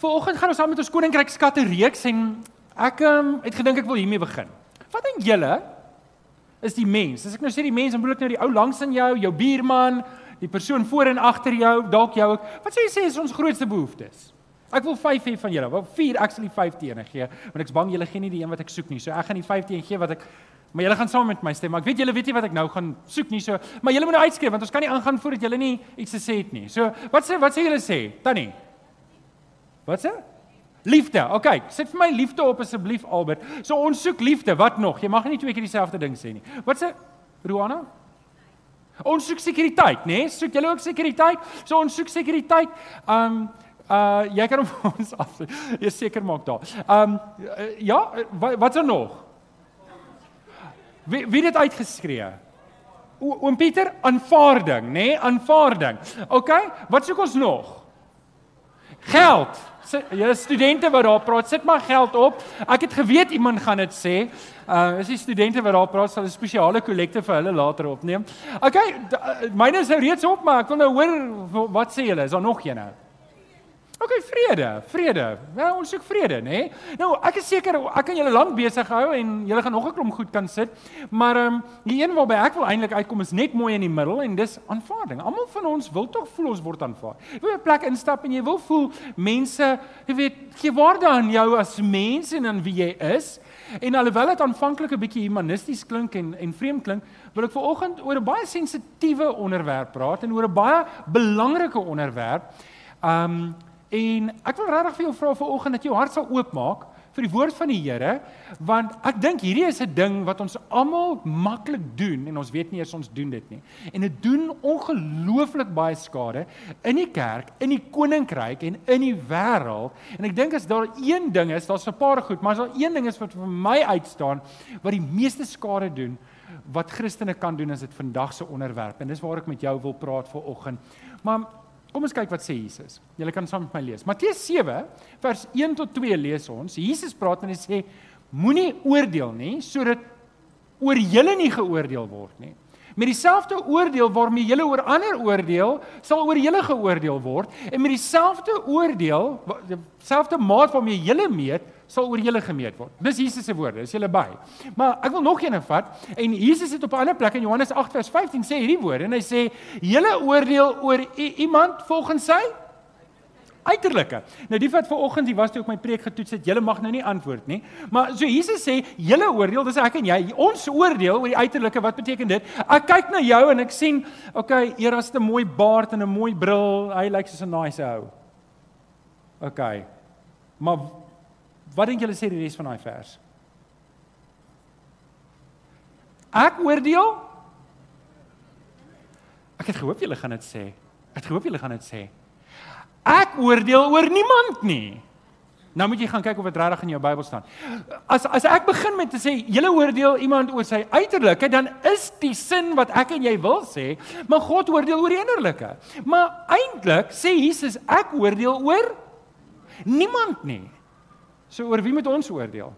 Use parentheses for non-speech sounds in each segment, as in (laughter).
Vanoggend gaan ons saam met ons koninkryk skatte reeks en ek um, het gedink ek wil hiermee begin. Wat dink julle is die mens? As ek nou sê die mens, dan bedoel ek nou die ou langs in jou, jou buurman, die persoon voor en agter jou, dalk jou ook. Wat sê jy sê is ons grootste behoeftes? Ek wil 5 hê van julle. Wel 4 actually 5 teene gee, want ek's bang julle gee nie die een wat ek soek nie. So ek gaan die 5 teen gee wat ek Maar julle gaan saam met my stem. Maar ek weet julle weet nie wat ek nou gaan soek nie. So, maar julle moet nou uitskryf want ons kan nie aangaan voordat julle nie iets gesê het nie. So, wat sê wat sê julle sê? Tannie. Wat sê? Liefde. OK, sit vir my liefde op asseblief Albert. So ons soek liefde. Wat nog? Jy mag nie twee keer dieselfde ding sê nie. Wat sê Ruana? Ons soek sekuriteit, né? Nee? Soek julle ook sekuriteit? So ons soek sekuriteit. Um uh jy kan (laughs) hom ons af. Jy seker maak daar. Um ja, wat wat's er nog? Wie wie het uitgeskree? O, oom Pieter, aanvaarding, nê? Nee? Aanvaarding. OK, wat soek ons nog? Geld. Julle studente wat daar praat, sit maar geld op. Ek het geweet iemand gaan dit sê. Uh is die studente wat daar praat sal 'n spesiale kollekte vir hulle later opneem. Okay, myne is nou reeds op, maar ek wil nou hoor wat sê julle? Is daar nog een nou? OK, vrede, vrede. Nou ons soek vrede, nê? Nee? Nou, ek is seker ek kan julle lank besig hou en julle gaan nog 'n klomp goed kan sit. Maar ehm um, die een waarby ek wil eintlik uitkom is net mooi in die middel en dis aanvaarding. Almal van ons wil tog voel ons word aanvaar. Jy wil 'n plek instap en jy wil voel mense, jy weet, gee waarde aan jou as mens en aan wie jy is. En alhoewel dit aanvanklik 'n bietjie humanisties klink en en vreemd klink, wil ek vanoggend oor 'n baie sensitiewe onderwerp praat en oor 'n baie belangrike onderwerp. Ehm um, En ek wil regtig vir jou vra vanoggend dat jy jou hart sal oopmaak vir die woord van die Here, want ek dink hierdie is 'n ding wat ons almal maklik doen en ons weet nie eers ons doen dit nie. En dit doen ongelooflik baie skade in die kerk, in die koninkryk en in die wêreld. En ek dink as daar een ding is, daar's 'n paar goed, maar as daar een ding is wat vir my uitstaan wat die meeste skade doen, wat Christene kan doen is dit vandag se onderwerp en dis waar ek met jou wil praat vanoggend. Maar Kom ons kyk wat sê Jesus. Julle kan saam met my lees. Matteus 7 vers 1 tot 2 lees ons. Jesus praat en hy sê moenie oordeel nie sodat oor julle nie geoordeel word nie. Met dieselfde oordeel waarmee julle oor ander oordeel, sal oor julle geoordeel word en met dieselfde oordeel, dieselfde maat waarmee julle meet, sal oor julle gemeet word. Dis Jesus se woorde, is julle by. Maar ek wil nog een vat en Jesus het op 'n ander plek in Johannes 8 vers 15 sê hierdie woorde en hy sê julle oordeel oor iemand volgens sy uiterlike. Nou die wat vanoggend hier was toe ek my preek getoets het, julle mag nou nie antwoord nie. Maar so Jesus sê, julle oordeel, dis ek en jy, ons oordeel oor die uiterlike. Wat beteken dit? Ek kyk na jou en ek sien, okay, Eraste mooi baard en 'n mooi bril. Hy lyk soos 'n nice ou. Okay. Maar Wat dink julle sê die res van daai vers? Ek oordeel. Ek het gehoop julle gaan dit sê. Ek het gehoop julle gaan dit sê. Ek oordeel oor niemand nie. Nou moet jy gaan kyk of dit regtig in jou Bybel staan. As as ek begin met te sê julle oordeel iemand oor sy uiterlike, dan is die sin wat ek en jy wil sê, maar God oordeel oor die innerlike. Maar eintlik sê Jesus ek oordeel oor niemand nie. So oor wie moet ons oordeel?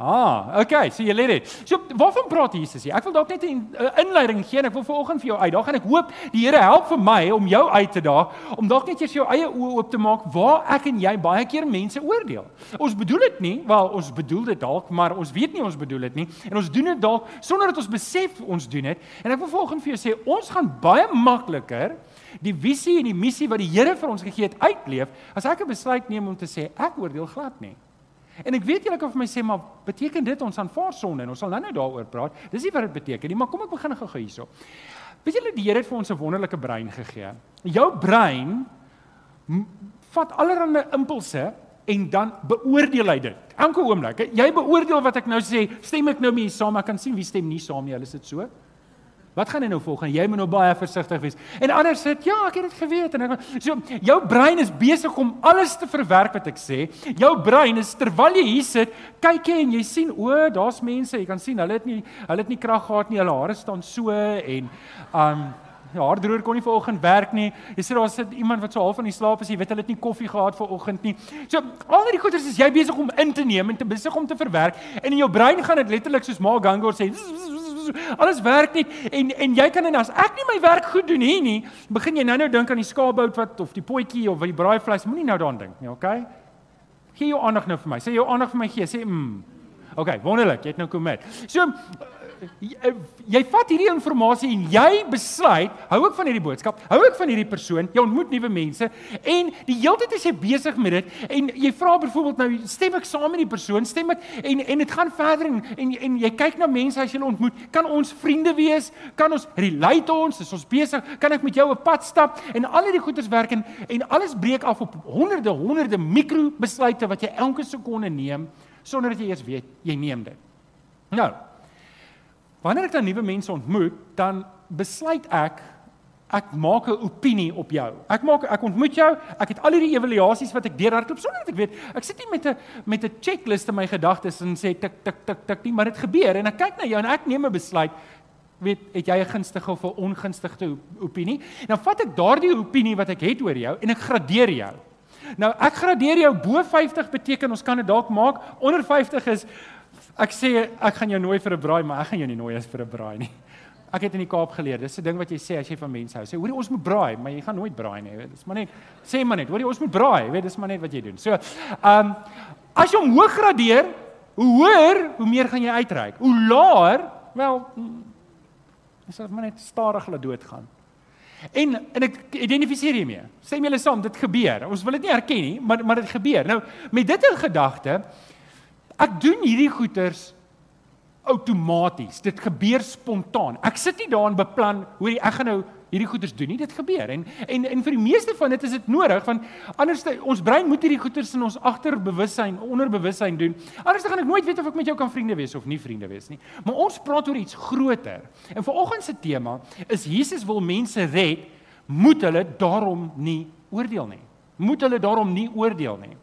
Ah, okay, so jy lê dit. So waarvan praat Jesus hier? Ek wil dalk net 'n inleiding gee en ek wil vanoggend vir jou uitdaag en ek hoop die Here help vir my om jou uit te daag om dalk net eers jou eie oë oop te maak waar ek en jy baie keer mense oordeel. Ons bedoel dit nie, wel ons bedoel dit dalk, maar ons weet nie ons bedoel dit nie en ons doen dit dalk sonder dat ons besef ons doen dit. En ek wil vanoggend vir jou sê ons gaan baie makliker die visie en die missie wat die Here vir ons gegee het uitleef as ek 'n besluit neem om te sê ek oordeel glad nie. En ek weet julle kan vir my sê maar beteken dit ons aanvaar sonde en ons sal nou-nou daaroor praat. Dis nie wat dit beteken nie, maar kom ek begin gou hierso. Weet julle die Here het vir ons 'n wonderlike brein gegee. Jou brein vat allerlei impulse en dan beoordeel hy dit. Elke oomblik. Jy beoordeel wat ek nou sê, stem ek nou mee saam? Ek kan sien wie stem nie saam nie. Hulle is dit so. Wat gaan hy nou volg? Jy moet nou baie versigtig wees. En anders sê, "Ja, ek het dit geweet." En ek so jou brein is besig om alles te verwerk wat ek sê. Jou brein is terwyl jy hier sit, kyk jy en jy sien, "O, daar's mense, jy kan sien, hulle het nie hulle het nie krag gehad nie. Hulle hare staan so en um Ja, haardroër kon nie vanoggend werk nie. Jy sê daar sit iemand wat so half van die slaap is. Jy weet hulle het nie koffie gehad vanoggend nie. So, al hierdie goeders is jy besig om in te neem en te besig om te verwerk en in jou brein gaan dit letterlik soos Ma Gangor sê, zzz, zzz, alles werk nie en en jy kan en as ek nie my werk goed doen hier nie, begin jy nou-nou dink aan die skaapbout wat of die potjie of die braaivleis, moenie nou daaraan dink nie, okay? Gee jou aandag nou vir my. Sê jou aandag vir my gee. Sê mm. Okay, wonderlik. Jy het nou kom met. So jy, jy vat hierdie inligting en jy besluit, hou ek van hierdie boodskap, hou ek van hierdie persoon, jy ontmoet nuwe mense en die hele tyd is jy besig met dit en jy vra byvoorbeeld nou stem ek saam met die persoon, stem ek en en dit gaan verder en, en en jy kyk na mense as jy hulle ontmoet, kan ons vriende wees, kan ons relate ons, is ons besig, kan ek met jou 'n pad stap en al hierdie goeders werk en en alles breek af op honderde honderde mikro besluite wat jy elke sekonde neem sonder dat jy eers weet jy neem dit. Nou, Wanneer ek dan nuwe mense ontmoet, dan besluit ek ek maak 'n opinie op jou. Ek maak ek ontmoet jou, ek het al hierdie evaluasies wat ek deurhardloop sonder dat ek weet. Ek sit nie met 'n met 'n checklist in my gedagtes en sê tik tik tik tik nie, maar dit gebeur en ek kyk na jou en ek neem 'n besluit. Weet, het jy 'n gunstige of 'n ongunstige opinie? Dan vat ek daardie opinie wat ek het oor jou en ek gradeer jou. Nou ek gradeer jou bo 50 beteken ons kan dit dalk maak. Onder 50 is Ek sê ek gaan jou nooi vir 'n braai, maar ek gaan jou nie nooi as vir 'n braai nie. (laughs) Ek het in die Kaap geleer. Dis 'n ding wat jy sê as jy van mense hou. Sê hoorie ons moet braai, maar jy gaan nooit braai nie. Dis maar net sê maar net, hoorie ons moet braai, weet dis maar net wat jy doen. So, ehm um, as jy hom hoog gradeer, hoe hoër, hoe meer gaan jy uitreik. Hoe laer, wel is dit maar net stadig laat doodgaan. En en ek identifiseer hiermee. Stem julle saam, dit gebeur. Ons wil dit nie erken nie, maar maar dit gebeur. Nou, met dit in gedagte, Ek doen hierdie goeters outomaties. Dit gebeur spontaan. Ek sit nie daarin beplan hoe ek gaan nou hierdie goeters doen nie. Dit gebeur. En en en vir die meeste van dit is dit nodig van anders ons brein moet hierdie goeters in ons agterbewussyn, onderbewussyn doen. Anders gaan ek nooit weet of ek met jou kan vriende wees of nie vriende wees nie. Maar ons praat oor iets groter. En vanoggend se tema is Jesus wil mense red, moet hulle daarom nie oordeel nie. Moet hulle daarom nie oordeel nie.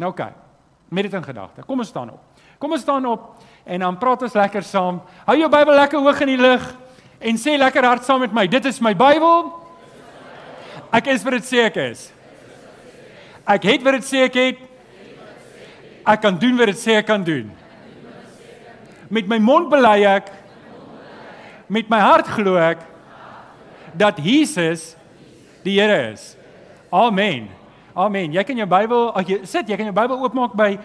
Nou oké. Okay met dit in gedagte. Kom ons staan op. Kom ons staan op en dan praat ons lekker saam. Hou jou Bybel lekker hoog in die lug en sê lekker hard saam met my. Dit is my Bybel. Ek is wat dit sê ek is. Ek het wat dit sê ek het. Ek kan doen wat dit sê ek kan doen. Met my mond bely ek met my hart glo ek dat Jesus die Here is. Amen. Amen. Jy kan jou Bybel, ag jy sit, jy kan jou Bybel oopmaak by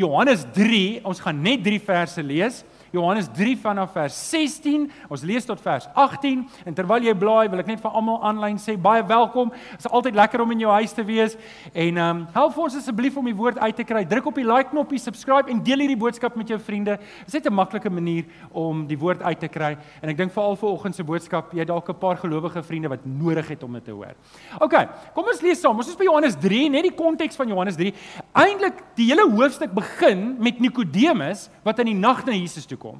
Johannes 3. Ons gaan net 3 verse lees. Johannes 3 vanaf vers 16. Ons lees tot vers 18 en terwyl jy blaai, wil ek net vir almal aanlyn sê baie welkom. Dit is altyd lekker om in jou huis te wees en ehm um, help ons asseblief om die woord uit te kry. Druk op die like knoppie, subscribe en deel hierdie boodskap met jou vriende. Dit is net 'n maklike manier om die woord uit te kry en ek dink veral vir oggend se boodskap, jy dalk 'n paar gelowige vriende wat nodig het om dit te hoor. OK, kom ons lees saam. Ons is by Johannes 3, net die konteks van Johannes 3. Eintlik die hele hoofstuk begin met Nikodemus wat in die nag na Jesus toe kom.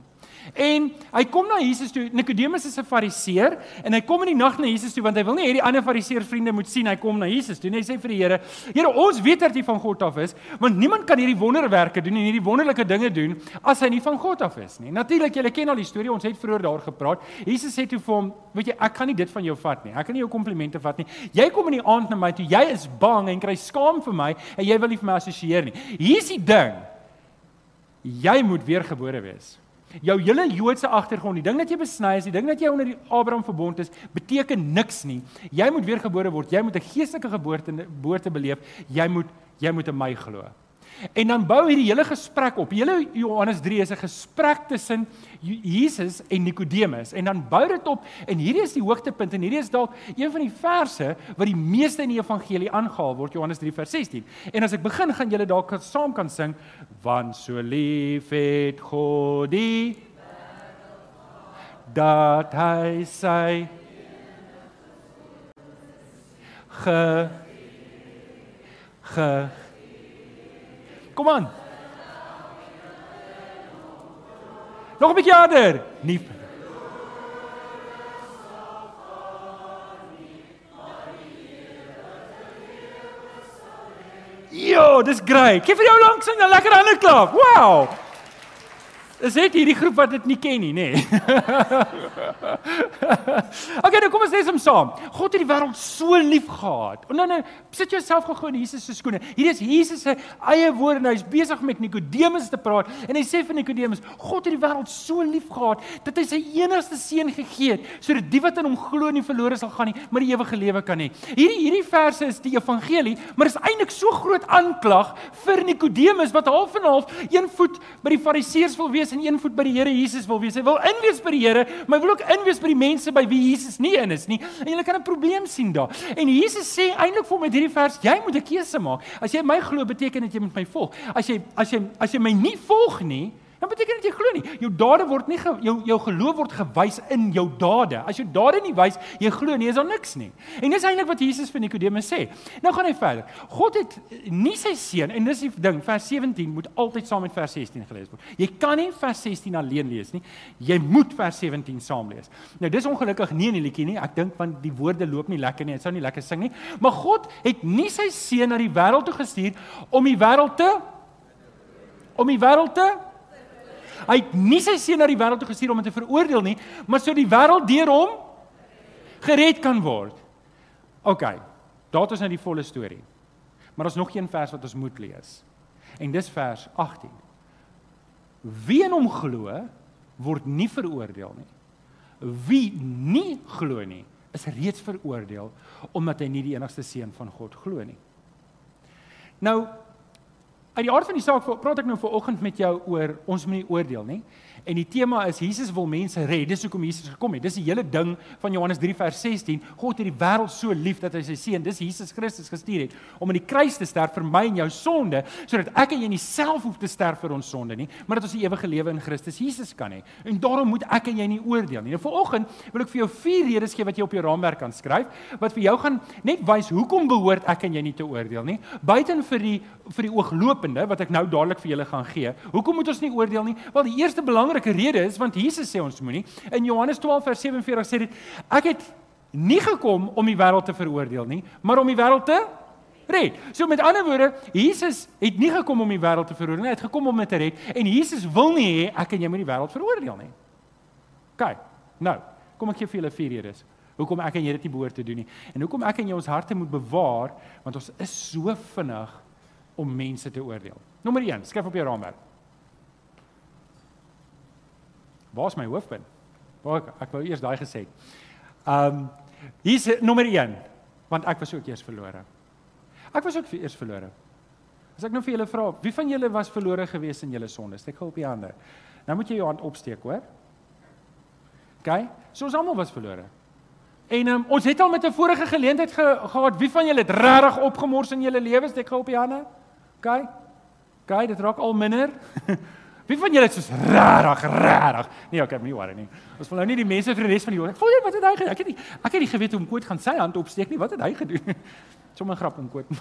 En hy kom na Jesus toe. Nikodemus is 'n Fariseer en hy kom in die nag na Jesus toe want hy wil nie hê die ander Fariseer vriende moet sien hy kom na Jesus toe. En hy sê vir die Here: "Here, ons weet dat jy van God af is, want niemand kan hierdie wonderwerke doen en hierdie wonderlike dinge doen as hy nie van God af is nie." Natuurlik, julle ken al die storie. Ons het vroeër daar gepraat. Jesus sê toe vir hom: "Weet jy, ek kan nie dit van jou vat nie. Ek kan nie jou komplimente vat nie. Jy kom in die aand na my toe. Jy is bang en kry skaam vir my en jy wil nie vir my assosieer nie. Hier's die ding. Jy moet weergebore wees." Jou hele Joodse agtergrond, die ding dat jy besny is, die ding dat jy onder die Abraham verbond is, beteken niks nie. Jy moet weergebore word. Jy moet 'n geestelike geboorte geboorte beleef. Jy moet jy moet in my glo. En dan bou hierdie hele gesprek op. Hele Johannes 3 is 'n gesprek tussen Jesus en Nikodemus en dan bou dit op en hierdie is die hoogtepunt en hierdie is dalk een van die verse wat die meeste in die evangelie aangehaal word Johannes 3 vers 16. En as ek begin gaan julle dalk saam kan sing want so lief het God die dat hy sy ge ge Kom aan. Nog 'n bietjie harder. Nie. Jo, dis great. Geef vir jou lank sing 'n lekker hande klap. Wow. Is dit hierdie groep wat dit nie ken nie, nê? Nee. (laughs) okay, nou kom ons lees hom saam. God het die wêreld so lief gehad. En dan nou, sit jouself gou in Jesus se skoene. Hier is Jesus se eie woorde. Hy's besig met Nikodemus te praat en hy sê vir Nikodemus, God het die wêreld so lief gehad dat hy sy enigste seun gegee het sodat die wat in hom glo nie verlore sal gaan nie, maar die ewige lewe kan hê. Hierdie hierdie verse is die evangelie, maar is eintlik so groot aanklag vir Nikodemus wat half en half een voet by die Fariseërs wil wees en een voet by die Here Jesus wil wees. Hy wil inwees by die Here, maar hy wil ook inwees by die mense by wie Jesus nie in is nie. En jy kan 'n probleem sien daar. En Jesus sê eintlik vir met hierdie vers, jy moet 'n keuse maak. As jy my glo, beteken dit jy moet my volg. As jy as jy as jy my nie volg nie, dan beteken dit jy glo nie. Jou dade word nie jou jou geloof word gewys in jou dade. As jou dade nie wys jy glo nie, is daar niks nie. En dis eintlik wat Jesus vir Nikodemus sê. Nou gaan hy verder. God het nie sy seun en dis die ding, vers 17 moet altyd saam met vers 16 gelees word. Jy kan nie vers 16 alleen lees nie. Jy moet vers 17 saam lees. Nou dis ongelukkig nie in die liedjie nie. Ek dink want die woorde loop nie lekker nie. Dit sou nie lekker sing nie. Maar God het nie sy seun na die wêreld toe gestuur om die wêreld te om die wêreld te Hy het nie sy seun na die wêreld toe gestuur om hom te veroordeel nie, maar sodat die wêreld deur hom gered kan word. OK. Daar is nou die volle storie. Maar ons nog een vers wat ons moet lees. En dis vers 18. Wie in hom glo, word nie veroordeel nie. Wie nie glo nie, is reeds veroordeel omdat hy nie die enigste seun van God glo nie. Nou Uit die aard van die saak praat ek nou ver oggend met jou oor ons moet nie oordeel nie. En die tema is Jesus wil mense red. Dis hoekom Jesus gekom het. Dis die hele ding van Johannes 3 vers 16. God het die wêreld so lief dat hy sy seun, dis Jesus Christus gestuur het om aan die kruis te sterf vir my en jou sonde, sodat ek en jy nie self hoef te sterf vir ons sonde nie, maar dat ons die ewige lewe in Christus Jesus kan hê. En daarom moet ek en jy nie oordeel nie. Nou vanoggend wil ek vir jou vier redes gee wat jy op jou raamwerk kan skryf wat vir jou gaan net wys hoekom behoort ek en jy nie te oordeel nie. Buiten vir die vir die ooglopende wat ek nou dadelik vir julle gaan gee. Hoekom moet ons nie oordeel nie? Wel die eerste belang belangrike rede is want Jesus sê ons moenie. In Johannes 12 vers 47 sê dit ek het nie gekom om die wêreld te veroordeel nie, maar om die wêreld te red. So met ander woorde, Jesus het nie gekom om die wêreld te veroordeel nie, hy het gekom om dit te red en Jesus wil nie hê ek en jy moet die wêreld veroordeel nie. OK. Nou, kom ek gee vir julle vier redes. Hoekom ek en jy dit nie behoort te doen nie en hoekom ek en jy ons harte moet bewaar want ons is so vinnig om mense te oordeel. Nommer 1, skryf op jou raamwerk. Waar's my hoofpunt? Waar ek, ek wou eers daai gesê. Um hier's nommer 1 want ek was ook eers verlore. Ek was ook eers verlore. As ek nou vir julle vra, wie van julle was verlore gewees in julle sonde? Steek gou op die hande. Nou moet jy jou hand opsteek, hoor? OK? So ons almal was verlore. En um, ons het al met 'n vorige geleentheid ge gehad, wie van julle het regtig opgemors in julle lewens? Steek gou op die hande. OK? OK, dit raak al minder. (laughs) Wie van julle is soos rarig, rarig? Nee, okay, moenie worry nie. Ons wil nou nie die mense vir die res van die jaar. Ek voel jy wat het hy gedoen? Ek het nie ek het nie geweet hoe om koot gaan sy hand opsteek nie. Wat het hy gedoen? (laughs) Sommige grap om koot. (laughs)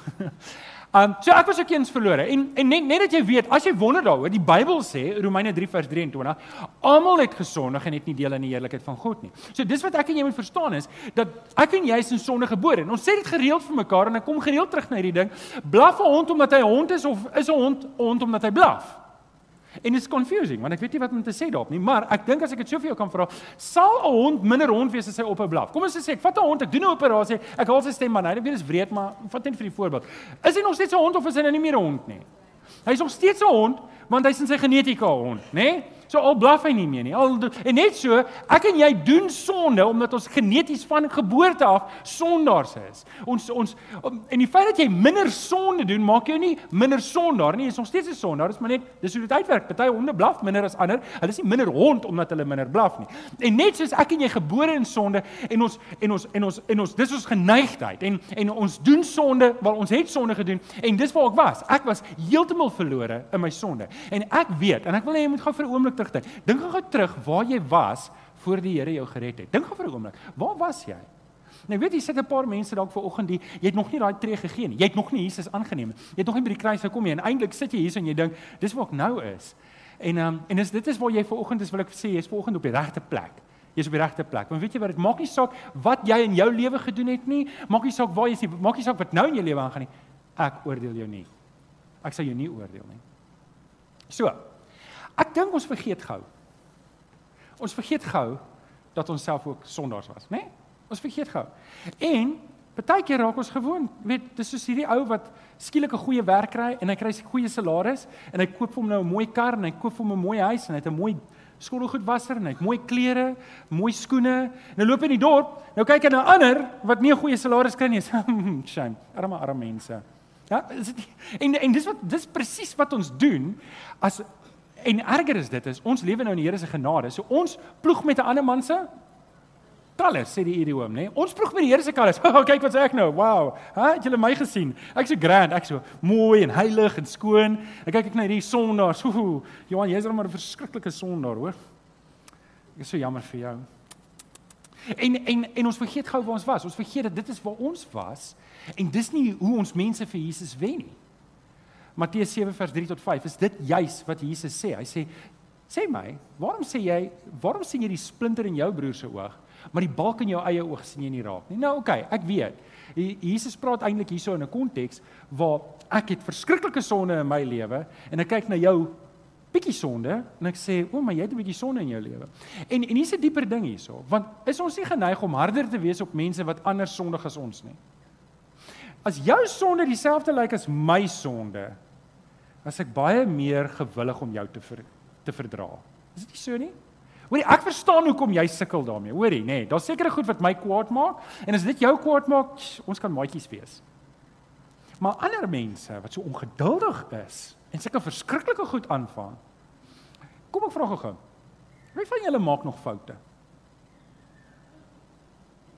Um so ek was ook eens verlore. En en net net dat jy weet, as jy wonder daaroor, die Bybel sê Romeine 3 vers 23, almal het gesondig en het nie deel aan die heerlikheid van God nie. So dis wat ek en jy moet verstaan is dat ek en jy is in sonde gebore. En ons sê dit gereeld vir mekaar en ek kom gereeld terug na hierdie ding. Blaf 'n hond omdat hy hond is of is 'n hond hond omdat hy blaf? En it's confusing want ek weet nie wat om te sê daarop nie, maar ek dink as ek dit so vir jou kan vra, sal 'n hond minder hond wees as hy op 'n blaf. Kom ons sê ek vat 'n hond, ek doen 'n operasie, ek haal sy stem maar nou, dit is wreed, maar vat net vir die voorbeeld. Is hy nog steeds 'n hond of is hy nou nie meer 'n hond nie? Hy is nog steeds 'n hond want hy's in sy genetika hond, né? Nee? So al blaf hy nie meer nie. Al en net so, ek en jy doen sonde omdat ons geneties van geboorte af sondaars is. Ons ons en die feit dat jy minder sonde doen, maak jou nie minder sondaar nie. Jy is nog steeds 'n sondaar. Dit is maar net dis hoe dit uitwerk. Party honde blaf minder as ander. Hulle is nie minder hond omdat hulle minder blaf nie. En net soos ek en jy gebore in sonde en ons en ons en ons en ons dis ons geneigtheid en en ons doen sonde want ons het sonde gedoen en dis waar ek was. Ek was heeltemal verlore in my sonde. En ek weet en ek wil hê jy moet gou vir 'n oomblik terugdink. Dink gou terug waar jy was voor die Here jou gered het. Dink gou vir 'n oomblik. Waar was jy? Nou weet jy sit 'n paar mense dalk ver oggend die jy het nog nie daai tree gegee nie. Jy het nog nie Jesus aangeneem nie. Jy het nog nie by die kruis gekom nie en eintlik sit jy hier en jy dink dis waar ek nou is. En ehm um, en is dit is waar jy ver oggend is wil ek sê jy's ver oggend op die regte plek. Jy's op die regte plek. Want weet jy wat dit maak nie saak wat jy in jou lewe gedoen het nie. Maak nie saak waar jy is nie. Maak nie saak wat nou in jou lewe aangaan nie. Ek oordeel jou nie. Ek sal jou nie oordeel nie. So, Ek dink ons vergeet gou. Ons vergeet gou dat ons self ook sondaars was, né? Nee? Ons vergeet gou. En Partykeer raak ons gewoon, weet, dis soos hierdie ou wat skielik 'n goeie werk kry en hy kry 'n goeie salaris en hy koop vir hom nou 'n mooi kar en hy koop vir hom 'n mooi huis en hy het 'n mooi skottelgoedwasser en hy het mooi klere, mooi skoene. Nou loop hy in die dorp, nou kyk hy na ander wat nie 'n goeie salaris kry nie. (laughs) Shame, arme arme mense. Ja, is dit en en dis wat dis presies wat ons doen as en erger is dit is ons lewe nou in die Here se genade. So ons ploeg met 'n ander man se kalles sê die idioom, nê? Ons probeer met die Here se kalles. (laughs) Kyk wat sê ek nou. Wow. Ha, het julle my gesien? Ek's so grand, ek's so mooi en heilig en skoon. Ek kyk ek na hierdie son daar. So, Johan, jy's maar 'n verskriklike son daar, hoor. Ek is so jammer vir jou. En en en ons vergeet gou waar ons was. Ons vergeet dat dit is waar ons was en dis nie hoe ons mense vir Jesus wen nie. Matteus 7 vers 3 tot 5 is dit juis wat Jesus sê. Hy sê sê my, waarom sê jy, waarom sien jy die splinter in jou broer se oog? maar die balk in jou eie oog sien jy nie raak nie. Nou oké, okay, ek weet. Jesus praat eintlik hierso in 'n konteks waar ek het verskriklike sonde in my lewe en ek kyk na jou bietjie sonde en ek sê, "O, maar jy het 'n bietjie sonde in jou lewe." En en hier's 'n dieper ding hierso, want is ons nie geneig om harder te wees op mense wat anders sondig as ons nie? As jou sonde dieselfde lyk as my sonde, as ek baie meer gewillig om jou te ver, te verdra. Is dit nie so nie? Hoorie, ek verstaan hoekom jy sukkel daarmee. Hoorie, nê, nee, daar's sekere goed wat my kwaad maak en as dit jou kwaad maak, ons kan maatjies wees. Maar ander mense wat so ongeduldig is en sulke verskriklike goed aanvang. Kom ek vra gou-gou. Wie van julle maak nog foute?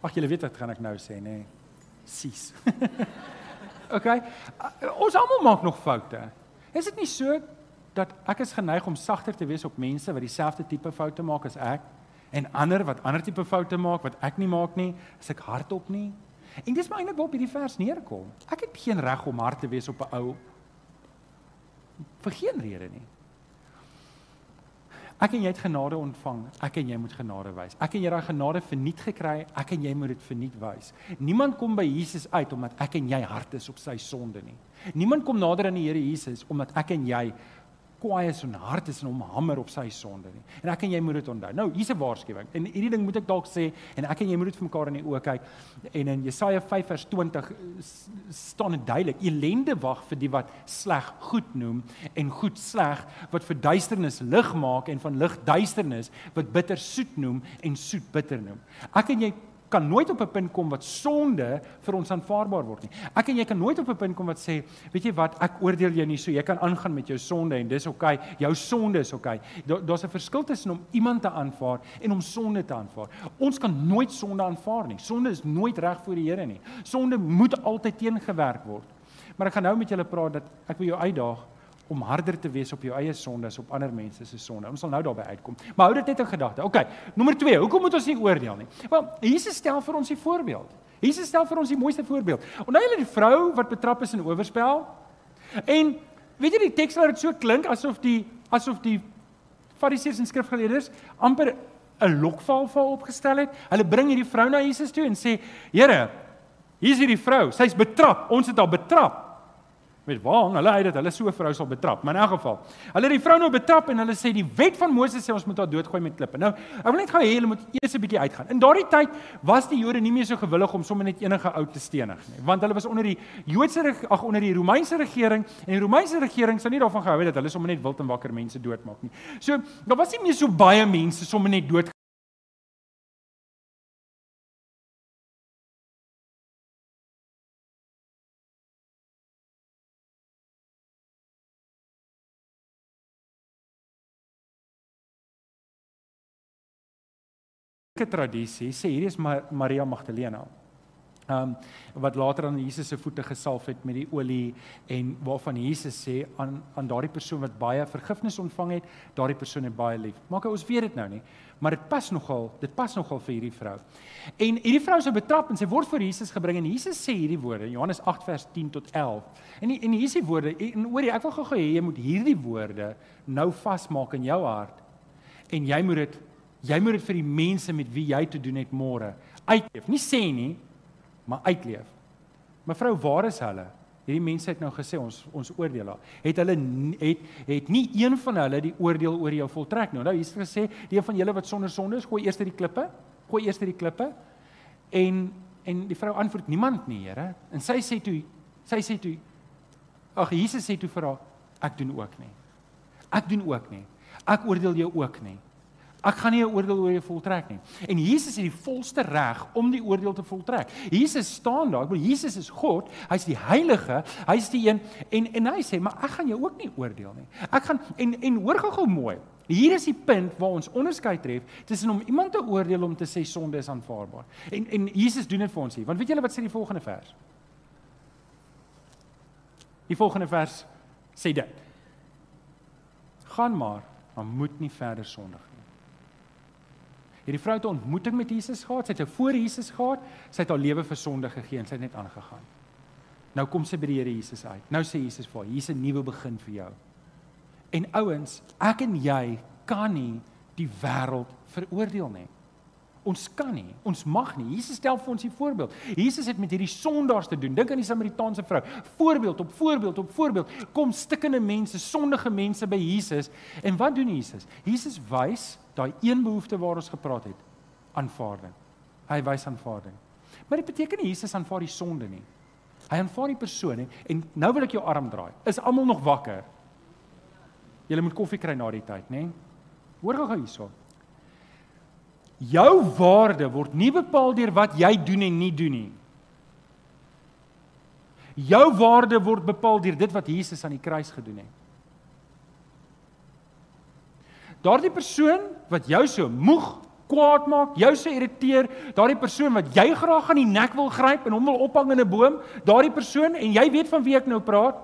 Ag, julle weet wat gaan ek nou sê, nê? Nee. Sis. (laughs) OK. Ons almal maak nog foute. Is dit nie so dat ek is geneig om sagter te wees op mense wat dieselfde tipe foute maak as ek en ander wat ander tipe foute maak wat ek nie maak nie, as ek hardop nie. En dis maar eintlik waarop hierdie vers neerkom. Ek het geen reg om hard te wees op 'n ou vir geen rede nie. Ek en jy het genade ontvang. Ek en jy moet genade wys. Ek en jy het daai genade verniet gekry. Ek en jy moet dit verniet wys. Niemand kom by Jesus uit omdat ek en jy hard is op sy sonde nie. Niemand kom nader aan die Here Jesus omdat ek en jy kwaai is en hard is en hom hamer op sy sonde nie. En ek en jy moet dit onthou. Nou, hier's 'n waarskuwing. En hierdie ding moet ek dalk sê en ek en jy moet dit vir mekaar in die oë kyk. En in Jesaja 5 vers 20 staan dit duidelik: Elende wag vir die wat sleg goed noem en goed sleg wat vir duisternis lig maak en van lig duisternis wat bitter soet noem en soet bitter noem. Ek en jy kan nooit op 'n punt kom wat sonde vir ons aanvaarbaar word nie. Ek en jy kan nooit op 'n punt kom wat sê, weet jy wat, ek oordeel jou nie so, jy kan aangaan met jou sonde en dis oukei. Okay, jou sonde is oukei. Okay. Daar's 'n verskil tussen om iemand te aanvaar en om sonde te aanvaar. Ons kan nooit sonde aanvaar nie. Sonde is nooit reg voor die Here nie. Sonde moet altyd teengewerk word. Maar ek gaan nou met julle praat dat ek wil jou uitdaag om harder te wees op jou eie sonde as op ander mense se sonde. Ons sal nou daarby uitkom. Maar hou dit net in gedagte. OK. Nommer 2. Hoekom moet ons nie oordeel nie? Wel, Jesus stel vir ons die voorbeeld. Jesus stel vir ons die mooiste voorbeeld. Onthou julle die vrou wat betrap is in oorspel? En weet jy die teks laat dit so klink asof die asof die Fariseërs en skrifgeleerdes amper 'n lokval vir opgestel het. Hulle bring hierdie vrou na Jesus toe en sê: "Here, hier is hierdie vrou. Sy's betrap. Ons het haar betrap." Met waar hulle uit dat hulle so 'n vrou sal betrap. Maar in elk geval, hulle het die vrou nou betrap en hulle sê die wet van Moses sê ons moet haar doodgooi met klippe. Nou, ek wil net gou hê julle moet eers 'n bietjie uitgaan. In daardie tyd was die Jode nie meer so gewillig om sommer net enige ou te stenig nie, want hulle was onder die Joodse ag onder die Romeinse regering en die Romeinse regering sou nie daarvan gehou het dat hulle sommer net wild en wakker mense doodmaak nie. So, daar was nie meer so baie mense sommer net dood tradisie sê hierdie is Maria Magdalena. Um wat later aan Jesus se voete gesalf het met die olie en waarvan Jesus sê aan aan daardie persoon wat baie vergifnis ontvang het, daardie persoon het baie lief. Maak ons weet dit nou nie, maar dit pas nogal, dit pas nogal vir hierdie vrou. En hierdie vrou is betrap en sy word voor Jesus gebring en Jesus sê hierdie woorde, Johannes 8 vers 10 tot 11. En die, en hier is die woorde en hoorie, ek wil gou-gou hê jy moet hierdie woorde nou vasmaak in jou hart en jy moet dit Jy moet dit vir die mense met wie jy te doen het môre uitleef. Nie sê nie, maar uitleef. Mevrou, waar is hulle? Hierdie mense het nou gesê ons ons oordeel haar. Het hulle het het nie een van hulle die oordeel oor jou voltrek nie. Nou hier is gesê, die een van julle wat sonder sonde is, gooi eers die klippe. Gooi eers die klippe. En en die vrou antwoord niemand nie, Here. En sy sê toe sy sê toe Ag Jesus sê toe vir haar, ek doen ook nie. Ek doen ook nie. Ek oordeel jou ook nie. Ek gaan nie 'n oordeel oor jou voltrek nie. En Jesus het die volste reg om die oordeel te voltrek. Jesus staan daar. Ek bedoel Jesus is God. Hy's die heilige. Hy's die een en en hy sê, "Maar ek gaan jou ook nie oordeel nie. Ek gaan en en hoor gou-gou mooi. Hier is die punt waar ons onderskei tref tussen om iemand te oordeel om te sê sonde is aanvaarbaar. En en Jesus doen dit vir ons hier. Want weet julle wat sê die volgende vers? Die volgende vers sê dit. Gaan maar, maar moet nie verder sondig Hierdie vrou het 'n ontmoeting met Jesus gehad, sy het 'n voor Jesus gehad, sy het haar lewe vir sonde gegee en sy het net aangegaan. Nou kom sy by die Here Jesus uit. Nou sê Jesus vir haar, hier's 'n nuwe begin vir jou. En ouens, ek en jy kan nie die wêreld veroordeel nie. Ons kan nie, ons mag nie. Jesus stel vir ons 'n voorbeeld. Jesus het met hierdie sondaars te doen. Dink aan die Samaritaanse vrou. Voorbeeld op voorbeeld op voorbeeld. Kom stikkende mense, sondige mense by Jesus. En wat doen Jesus? Jesus wys daai een behoefte waar ons gepraat het, aanvaarding. Hy wys aanvaarding. Maar dit beteken nie Jesus aanvaar die sonde nie. Hy aanvaar die persoon nie. En nou wil ek jou arm draai. Is almal nog wakker? Julle moet koffie kry na die tyd, nê? Hoor gou hierso. Jou waarde word nie bepaal deur wat jy doen en nie doen nie. Jou waarde word bepaal deur dit wat Jesus aan die kruis gedoen het. Daardie persoon wat jou so moeg, kwaad maak, jou so irriteer, daardie persoon wat jy graag aan die nek wil gryp en hom wil ophang in 'n boom, daardie persoon en jy weet van wie ek nou praat,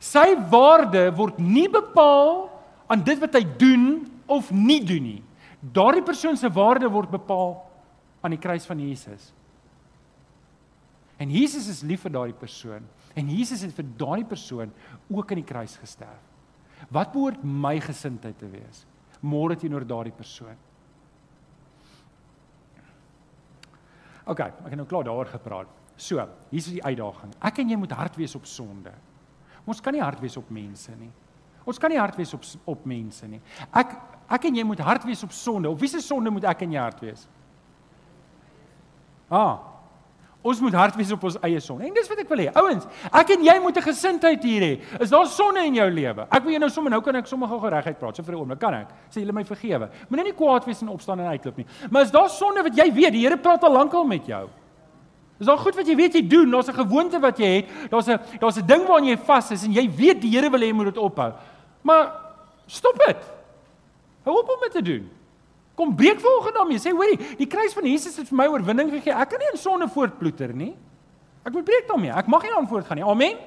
sy waarde word nie bepaal aan dit wat hy doen of nie doen nie. Daardie persoon se waarde word bepaal aan die kruis van Jesus. En Jesus is lief vir daardie persoon en Jesus het vir daardie persoon ook aan die kruis gesterf. Wat behoort my gesindheid te wees môre teenoor daardie persoon? OK, ek het nou klaar daaroor gepraat. So, hier is die uitdaging. Ek en jy moet hard wees op sonde. Ons kan nie hard wees op mense nie. Ons kan nie hard wees op op mense nie. Ek ek en jy moet hard wees op sonde. Op wie se sonde moet ek en jy hard wees? Ah. Ons moet hard wees op ons eie sonde. En dis wat ek wil hê. Ouens, ek en jy moet 'n gesindheid hier hê. Is daar sonde in jou lewe? Ek wil jou nou sommer nou kan ek sommer gou geregheid praat. So vir 'n oomblik kan ek. Sê julle my vergewe. Moenie nie kwaad wees en opstaan en uitloop nie. Maar is daar sonde wat jy weet, die Here praat al lankal met jou? Is daar goed wat jy weet jy doen? Daar's 'n gewoonte wat jy het. Daar's 'n daar's 'n ding waaraan jy vas is en jy weet die Here wil hê jy moet dit ophou. Maar stop dit. Hou op om dit te doen. Kom breek volgende daarmee. Sê hoorie, die kruis van Jesus het vir my oorwinning gegee. Ek kan nie in sonde voortploeter nie. Ek moet breek daarmee. Ek mag nie aan voortgaan nie. Amen.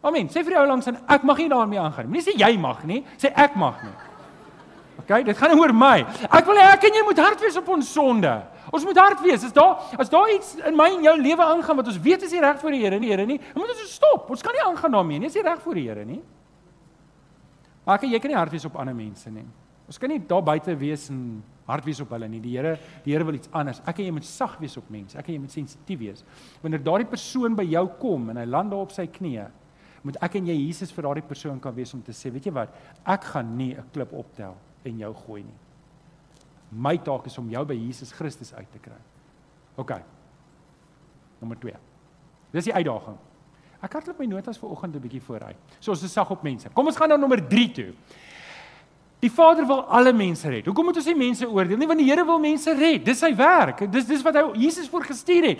Amen. Sê vir jou langs en ek mag nie daarmee aangaan nie. Moenie sê jy mag nie, sê ek mag nie. OK, dit gaan oor my. Ek wil hê ek en jy moet hard wees op ons sonde. Ons moet hard wees. As daar as daar iets in my en jou lewe aangaan wat ons weet is nie reg voor die Here nie, Here nie, dan moet ons stop. Ons kan nie aangaan daarmee nie. Dis nie reg voor die Here nie. Maar ek, jy kan nie hard wees op ander mense nie. Ons kan nie daar buite wees en hard wees op hulle nie. Die Here, die Here wil iets anders. Ek en jy moet sag wees op mense. Ek en jy moet sensitief wees. Wanneer daardie persoon by jou kom en hy land daar op sy knieë, moet ek en jy Jesus vir daardie persoon kan wees om te sê, weet jy wat? Ek gaan nie 'n klip optel en jou gooi nie. My taak is om jou by Jesus Christus uit te kry. OK. Nommer 2. Dis die uitdaging. Ek hardloop my notas vir oggend 'n bietjie vooruit. So ons is sag op mense. Kom ons gaan nou nommer 3 toe. Die Vader wil alle mense red. Hoekom moet ons nie mense oordeel nie? Want die Here wil mense red. Dis sy werk. Dis dis wat hy Jesus voorgestuur het.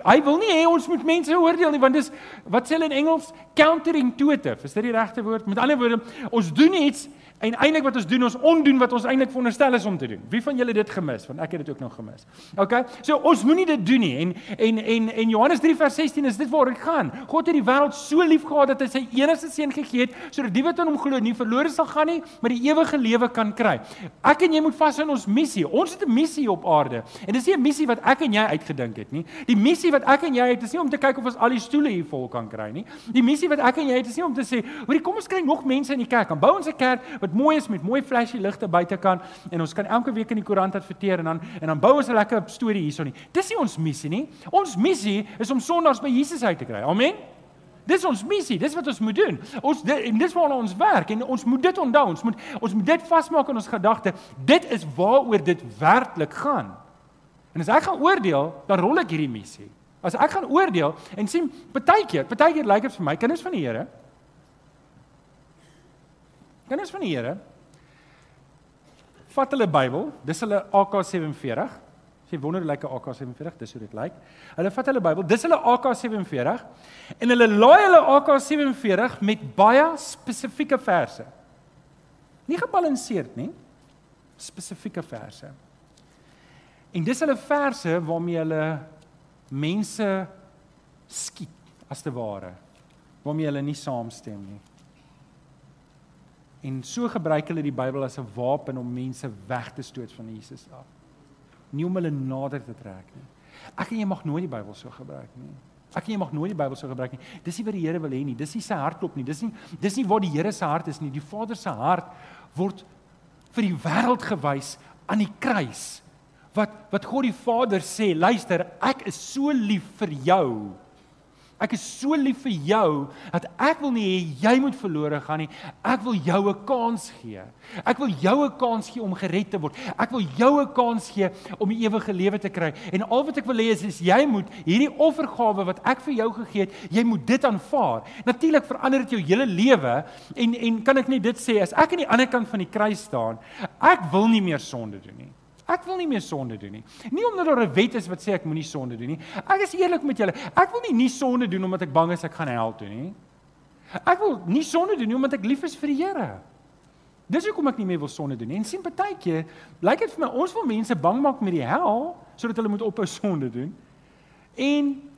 Hy wil nie hê ons moet mense oordeel nie, want dis wat sê hulle in Engels counterintuitive. Is dit die regte woord? Met ander woorde, ons doen iets En eintlik wat ons doen, ons ondoen wat ons eintlik veronderstel is om te doen. Wie van julle dit gemis? Want ek het dit ook nog gemis. OK? So ons moenie dit doen nie. En en en en Johannes 3 vers 16 is dit waar dit gaan. God het die wêreld so lief gehad dat hy sy enigste seun gegee het sodat die wat in hom glo nie verlore sal gaan nie, maar die ewige lewe kan kry. Ek en jy moet vas in ons missie. Ons het 'n missie op aarde. En dis nie 'n missie wat ek en jy uitgedink het nie. Die missie wat ek en jy het is nie om te kyk of ons al die stoele hier vol kan kry nie. Die missie wat ek en jy het is nie om te sê, "Hoekom kom ons kry nog mense in die kerk? Dan bou ons 'n kerk wat wat mooi is met mooi flashy ligte buitekant en ons kan elke week in die koerant adverteer en dan en dan bou ons 'n lekker storie hierso nie. Dis nie ons missie nie. Ons missie is om sondaars by Jesus uit te kry. Amen. Dis ons missie, dis wat ons moet doen. Ons dit, en dis waarna ons werk en ons moet dit onthou. Ons moet ons moet dit vasmaak in ons gedagte. Dit is waaroor dit werklik gaan. En as ek gaan oordeel, dan rol ek hierdie missie. As ek gaan oordeel en sien partykeer, partykeer lyk dit vir my kinders van die Here. Kinders van die Here vat hulle Bybel, dis hulle AK47. Jy wonder hoe lyk 'n AK47? Dis hoe dit lyk. Hulle vat hulle Bybel, dis hulle AK47 en hulle laai hulle AK47 met baie spesifieke verse. Nie gebalanseerd nie. Spesifieke verse. En dis hulle verse waarmee hulle mense skiet as te ware waarmee hulle nie saamstem nie. En so gebruik hulle die Bybel as 'n wapen om mense weg te stoot van Jesus af. Nie om hulle nader te trek nie. Ek en jy mag nooit die Bybel so gebruik nie. Ek en jy mag nooit die Bybel so gebruik nie. Dis nie wat die Here wil hê nie. Dis nie sy hartklop nie. Dis nie dis nie waar die Here se hart is nie. Die Vader se hart word vir die wêreld gewys aan die kruis wat wat God die Vader sê, luister, ek is so lief vir jou. Ek is so lief vir jou dat ek wil nie hê jy moet verlore gaan nie. Ek wil jou 'n kans gee. Ek wil jou 'n kans gee om gered te word. Ek wil jou 'n kans gee om die ewige lewe te kry. En al wat ek wil hê is, is jy moet hierdie offergawe wat ek vir jou gegee het, jy moet dit aanvaar. Natuurlik verander dit jou hele lewe en en kan ek net dit sê as ek aan die ander kant van die kruis staan, ek wil nie meer sonde doen nie. Ek wil nie meer sonde doen nie. Nie omdat daar 'n wet is wat sê ek moenie sonde doen nie. Ek is eerlik met julle. Ek wil nie nie sonde doen omdat ek bang is ek gaan hel toe nie. Ek wil nie sonde doen nie omdat ek lief is vir die Here. Dis hoekom ek nie meer wil sonde doen nie. En sien partykeer, lyk dit vir my ons wil mense bang maak met die hel sodat hulle moet ophou (laughs) sonde doen. En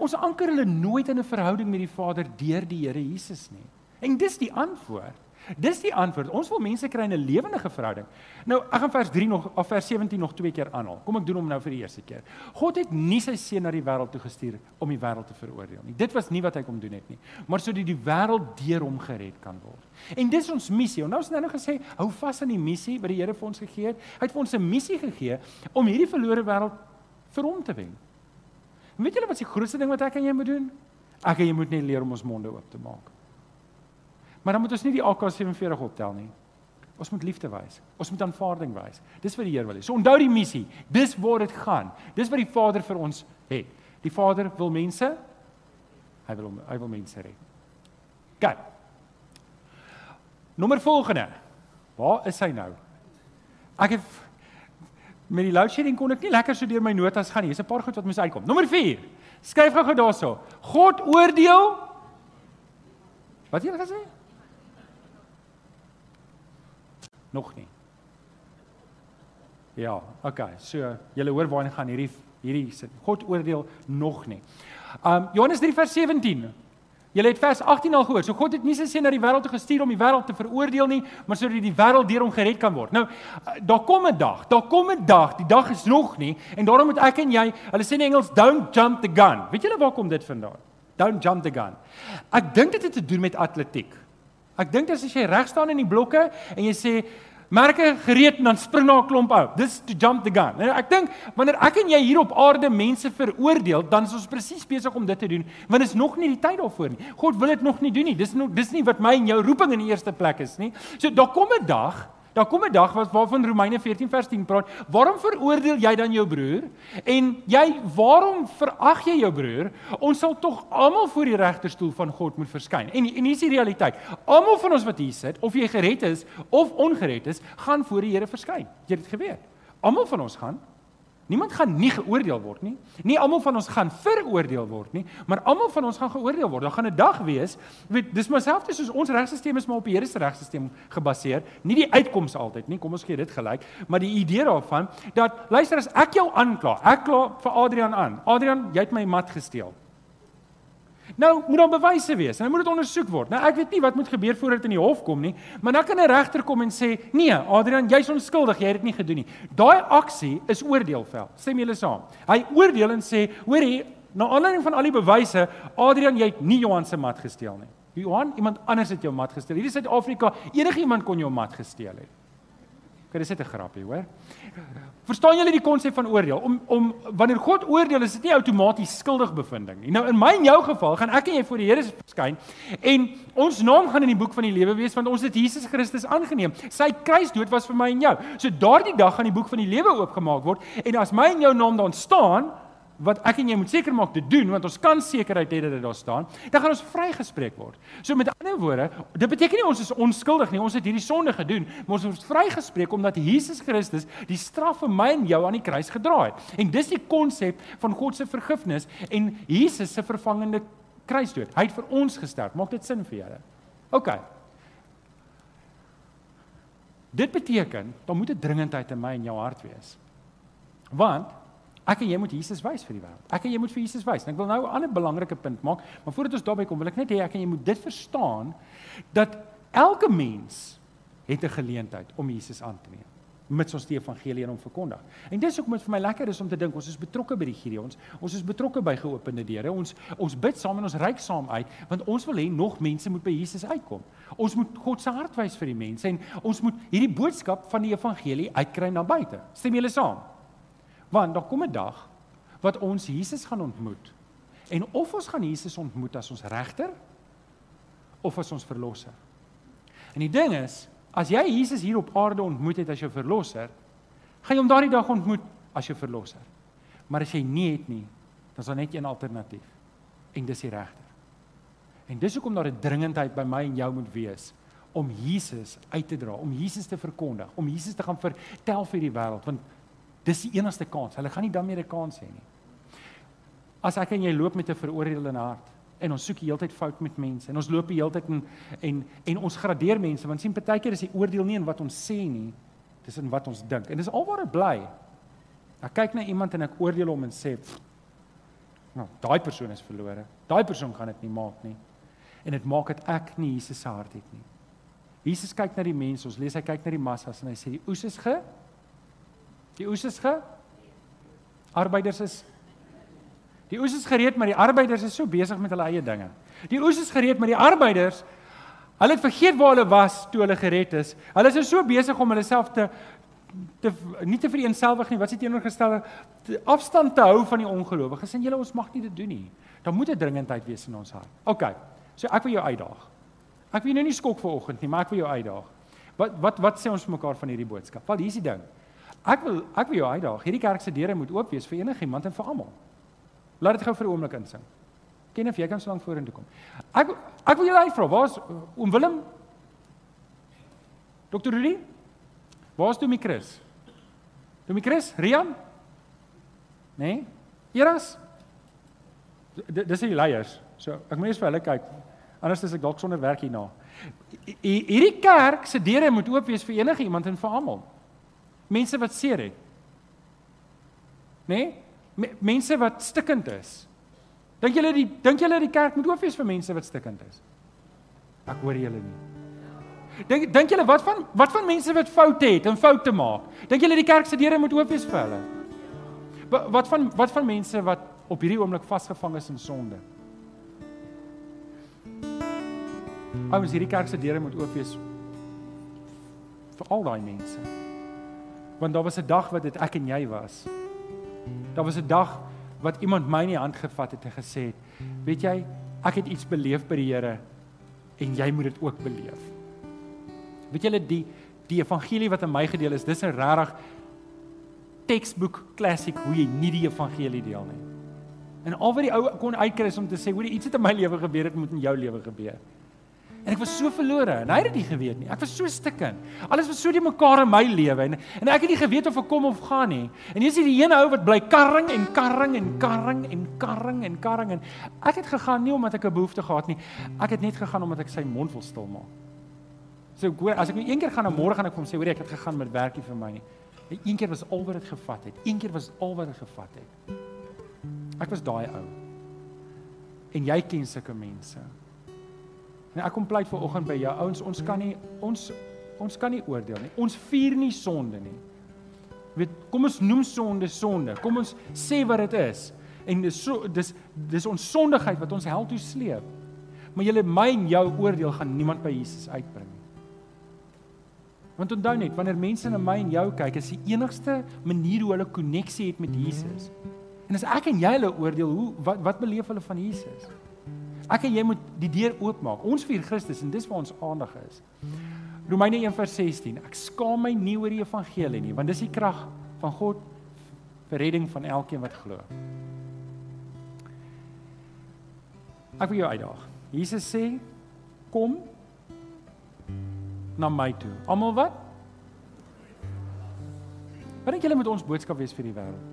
ons anker hulle nooit in 'n verhouding met die Vader deur die Here Jesus nie. En dis die antwoord. Dis die antwoord. Ons wil mense kry in 'n lewendige verhouding. Nou, ek gaan vers 3 nog of vers 17 nog twee keer aanhaal. Kom ek doen hom nou vir die eerste keer. God het nie sy seun na die wêreld toe gestuur om die wêreld te veroordeel nie. Dit was nie wat hy kom doen het nie, maar sodat die wêreld deur hom gered kan word. En dis ons missie. Nou ons het nou gesê, hou vas aan die missie wat die Here vir ons gegee het. Hy het vir ons 'n missie gegee om hierdie verlore wêreld vir hom te wen. En weet julle wat die grootste ding wat ek en jy moet doen? Ek en jy moet net leer om ons monde oop te maak. Maar dan moet ons nie die AK47 optel nie. Ons moet liefde wys. Ons moet aanvaarding wys. Dis wat die Here wil hê. So onthou die missie. Dis waar dit gaan. Dis wat die Vader vir ons het. Die Vader wil mense hy wil hy wil mense red. Gaan. Nommer volgende. Waar is hy nou? Ek het met die load shedding kon ek nie lekker so deur my notas gaan nie. Hier's 'n paar goed wat moes uitkom. Nommer 4. Skryf gou-gou daarso. God oordeel Wat jy gesê? Nog nie. Ja, okay. So, julle hoor waar hy gaan hierdie hierdie sin. God oordeel nog nie. Um Johannes 3 vers 17. Julle het vers 18 al gehoor. So God het nie sy seun na die wêreld toe gestuur om die wêreld te veroordeel nie, maar sodat die wêreld deur hom gered kan word. Nou, daar kom 'n dag. Daar kom 'n dag. Die dag is nog nie en daarom moet ek en jy, hulle sê in Engels, don't jump the gun. Weet julle waar kom dit vandaan? Don't jump the gun. Ek dink dit het te doen met atletiek. Ek dink as jy reg staan in die blokke en jy sê merke gereed en dan spring daar 'n klomp uit. Dis to jump the gun. En ek dink wanneer ek en jy hier op aarde mense veroordeel, dan is ons presies besig om dit te doen, want is nog nie die tyd daarvoor nie. God wil dit nog nie doen nie. Dis nog dis nie wat my en jou roeping in die eerste plek is nie. So daar kom 'n dag Daar kom 'n dag wat waarvan Romeine 14 vers 10 praat. Waarom veroordeel jy dan jou broer? En jy, waarom verag jy jou broer? Ons sal tog almal voor die regterstoel van God moet verskyn. En en hier is die realiteit. Almal van ons wat hier sit, of jy gered is of ongered is, gaan voor die Here verskyn. Jy het dit geweet. Almal van ons gaan Niemand gaan nie geoordeel word nie. Nie almal van ons gaan veroordeel word nie, maar almal van ons gaan geoordeel word. Daar gaan 'n dag wees, weet, dis maar selfs soos ons regstelsel is maar op die Here se regstelsel gebaseer, nie die uitkomste altyd nie. Kom ons gee dit gelyk, maar die idee daarvan dat luister as ek jou aankla, ek kla vir Adrian aan. Adrian, jy het my mat gesteel. Nou moet daar bewyse wees en dan moet dit ondersoek word. Nou ek weet nie wat moet gebeur voordat dit in die hof kom nie, maar dan kan 'n regter kom en sê, "Nee, Adrian, jy's onskuldig, jy het dit nie gedoen nie." Daai aksie is oordeelvel. Stem julle saam? Hy oordeel en sê, "Hoorie, na aanleiding van al die bewyse, Adrian, jy het nie Johan se mat gesteel nie." Johan, iemand anders het jou mat gesteel. Hierdie Suid-Afrika, enige iemand kon jou mat gesteel het. Okay, dis net 'n grapie, hoor. Verstaan julle die konsep van oordeel? Om om wanneer God oordeel, is dit nie outomaties skuldigbevinding nie. Nou in my en jou geval gaan ek en jy voor die Here verskyn en ons naam gaan in die boek van die lewe wees want ons het Jesus Christus aangeneem. Sy kruisdood was vir my en jou. So daardie dag gaan die boek van die lewe oopgemaak word en as my en jou naam daar staan, wat ek en jy moet seker maak te doen want ons kan sekerheid hê dat dit daar staan, dan gaan ons vrygespreek word. So met ander woorde, dit beteken nie ons is onskuldig nie, ons het hierdie sonde gedoen, maar ons word vrygespreek omdat Jesus Christus die straf vir my en jou aan die kruis gedra het. En dis die konsep van God se vergifnis en Jesus se vervangende kruisdood. Hy het vir ons gesterf. Maak dit sin vir julle? OK. Dit beteken, dan moet 'n dringendheid in my en jou hart wees. Want Ek en jy moet Jesus wys vir die wêreld. Ek en jy moet vir Jesus wys. En ek wil nou 'n ander belangrike punt maak, maar voordat ons daarby kom, wil ek net hê ek en jy moet dit verstaan dat elke mens het 'n geleentheid om Jesus aan te neem mits ons die evangelie aan hom verkondig. En dis hoekom dit vir my lekker is om te dink ons is betrokke by die Gideons. Ons is betrokke by geopende deure. Ons ons bid saam en ons reik saam uit want ons wil hê nog mense moet by Jesus uitkom. Ons moet God se hart wys vir die mense en ons moet hierdie boodskap van die evangelie uitkry na buite. Stem julle saam? Want daar kom 'n dag wat ons Jesus gaan ontmoet. En of ons gaan Jesus ontmoet as ons regter of as ons verlosser. En die ding is, as jy Jesus hier op aarde ontmoet het as jou verlosser, gaan jy hom daardie dag ontmoet as jou verlosser. Maar as jy nie het nie, dan is daar net een alternatief. En dis die regter. En dis hoekom daar 'n dringendheid by my en jou moet wees om Jesus uit te dra, om Jesus te verkondig, om Jesus te gaan vertel vir die wêreld want Dis die enigste kans. Hulle gaan nie dan meer 'n kans hê nie. As ek en jy loop met 'n veroordeelde hart en ons soek die hele tyd fout met mense en ons loop die hele tyd en en en ons gradeer mense want sien partykeer is die oordeel nie in wat ons sê nie, dis in wat ons dink. En dis alwaar ek bly. Ek kyk na iemand en ek oordeel hom en sê, "Nou, daai persoon is verlore. Daai persoon gaan dit nie maak nie." En dit maak dit ek nie Jesus se hart het nie. Jesus kyk na die mense, ons lees hy kyk na die massas en hy sê die oes is ge Die oes is ge Arbeiders is Die oes is gereed, maar die arbeiders is so besig met hulle eie dinge. Die oes is gereed, maar die arbeiders hulle het vergeet waar hulle was toe hulle gered is. Hulle is so besig om hulle self te te nie te vereenselwig nie, wat is teenoorgestelde afstand te hou van die ongelowiges. En julle ons mag nie dit doen nie. Daar moet 'n dringendheid wees in ons hart. OK. So ek wil jou uitdaag. Ek wil jou nou nie skok vir oggend nie, maar ek wil jou uitdaag. Wat wat wat sê ons mekaar van hierdie boodskap? Wel, hier's die ding. Ek wil ek wil jou uitdaag. Hierdie kerk se deure moet oop wees vir enigiemand en vir almal. Laat dit gou vir 'n oomblik insing. Ken of jy kan so lank vorentoe kom. Ek ek wil jou uitvra, waar's oom Willem? Dr. Rudy? Waar's toe my Chris? Toe my Chris, Rian? Nee? Eras? Dis die leiers. So, ek moet eers vir hulle kyk. Anders is ek dalk sonder werk hierna. Hierdie kerk se deure moet oop wees vir enige iemand en vir almal mense wat seer het. Nê? Nee? Mense wat stikkend is. Dink julle die dink julle die kerk moet oop wees vir mense wat stikkend is? Ek hoor julle nie. Dink dink julle wat van wat van mense wat foute het en foute maak? Dink julle die kerk se deure moet oop wees vir hulle? Wat van wat van mense wat op hierdie oomblik vasgevang is in sonde? Ouens, hierdie kerk se deure moet oop wees vir al daai mense want daar was 'n dag wat dit ek en jy was. Daar was 'n dag wat iemand my in die hand gevat het en gesê het, "Weet jy, ek het iets beleef by die Here en jy moet dit ook beleef." Weet julle die die evangelie wat aan my gedeel is, dis 'n regtig textbook classic hoe jy nie die evangelie deel nie. En al wat die ou kon uitkry is om te sê, "Hoor, iets het in my lewe gebeur, dit moet in jou lewe gebeur." En ek was so verlore en hy het dit geweet nie. Ek was so stikken. Alles was so die mekaar in my lewe en en ek het nie geweet of ek kom of gaan nie. En hier is die ene ou wat bly karring en karring en karring en karring en karring en ek het gegaan nie omdat ek 'n behoefte gehad nie. Ek het net gegaan omdat ek sy mond wil stil maak. So hoor, as ek nou een keer gaan en môre gaan ek kom sê hoor ek het gegaan met werkie vir my nie. Een keer was al wat dit gevat het. Een keer was al wat dit gevat het. Ek was daai ou. En jy ken sulke mense. En ek kom pleit ver oggend by jou ouens, ons kan nie ons ons kan nie oordeel nie. Ons vier nie sonde nie. Weet, kom ons noem sonde sonde. Kom ons sê wat dit is. En dis so dis dis ons sondigheid wat ons hel toe sleep. Maar julle my en jou oordeel gaan niemand by Jesus uitbring nie. Want onthou net, wanneer mense na my en jou kyk, is die enigste manier hoe hulle koneksie het met Jesus. En as ek en jy hulle oordeel, hoe wat wat beleef hulle van Jesus? Ek en jy moet die deur oopmaak. Ons vier Christus en dis waar ons aandag is. Romeine 1:16. Ek skaam my nie oor die evangelie nie, want dis die krag van God vir redding van elkeen wat glo. Ek wil jou uitdaag. Jesus sê, kom na my toe. Almal wat? Wat dink julle moet ons boodskap wees vir die wêreld?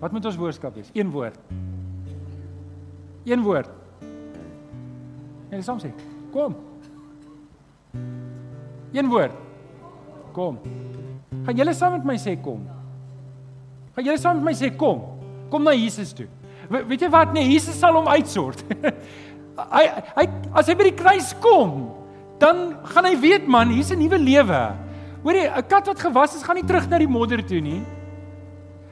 Wat moet ons boodskap wees? Een woord. Een woord. En soms sê, kom. Een woord. Kom. Gaan julle saam met my sê kom? Gaan julle saam met my sê kom? Kom na Jesus toe. We, weet jy wat? Nee, Jesus sal hom uitsort. (laughs) hy hy as hy by die kruis kom, dan gaan hy weet man, hier's 'n nuwe lewe. Hoorie, 'n kat wat gewas is, gaan nie terug na die modder toe nie.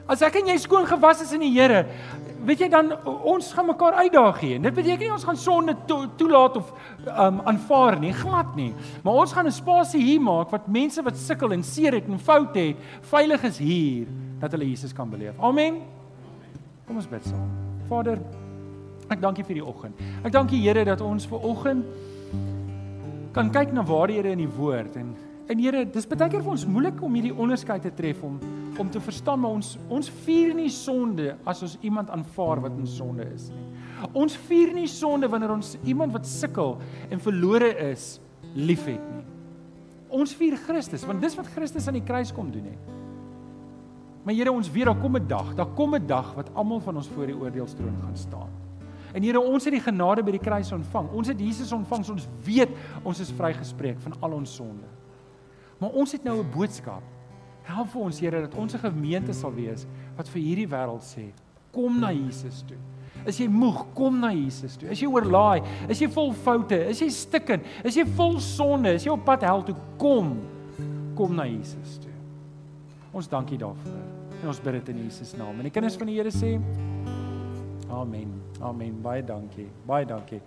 As ek en jy skoon gewas is in die Here, weet jy dan ons gaan mekaar uitdaag hier. Dit beteken nie ons gaan sonde to, toelaat of um aanvaar nie, glad nie. Maar ons gaan 'n spasie hier maak wat mense wat sukkel en seer het en foute het, veilig is hier dat hulle Jesus kan beleef. Amen. Kom ons bid saam. Vader, ek dank U vir die oggend. Ek dank U Here dat ons ver oggend kan kyk na waar die Here in die woord en en Here, dis baie keer vir ons moeilik om hierdie onderskeid te tref om om te verstaan maar ons ons vier nie sonde as ons iemand aanvaar wat in sonde is nie. Ons vier nie sonde wanneer ons iemand wat sukkel en verlore is liefhet nie. Ons vier Christus want dis wat Christus aan die kruis kom doen het. Maar Here, ons weet daar kom 'n dag, daar kom 'n dag wat almal van ons voor die oordeelstroon gaan staan. En Here, ons het die genade by die kruis ontvang. Ons het Jesus ontvang, so ons weet ons is vrygespreek van al ons sonde. Maar ons het nou 'n boodskap. Help vir ons Here dat ons 'n gemeente sal wees wat vir hierdie wêreld sê, kom na Jesus toe. As jy moeg, kom na Jesus toe. As jy oorlaai, as jy vol foute, as jy stikken, as jy vol sonde, as jy op pad hel toe kom, kom na Jesus toe. Ons dankie daarvoor. En ons bid dit in Jesus naam. En die kinders van die Here sê Amen. Amen. Baie dankie. Baie dankie.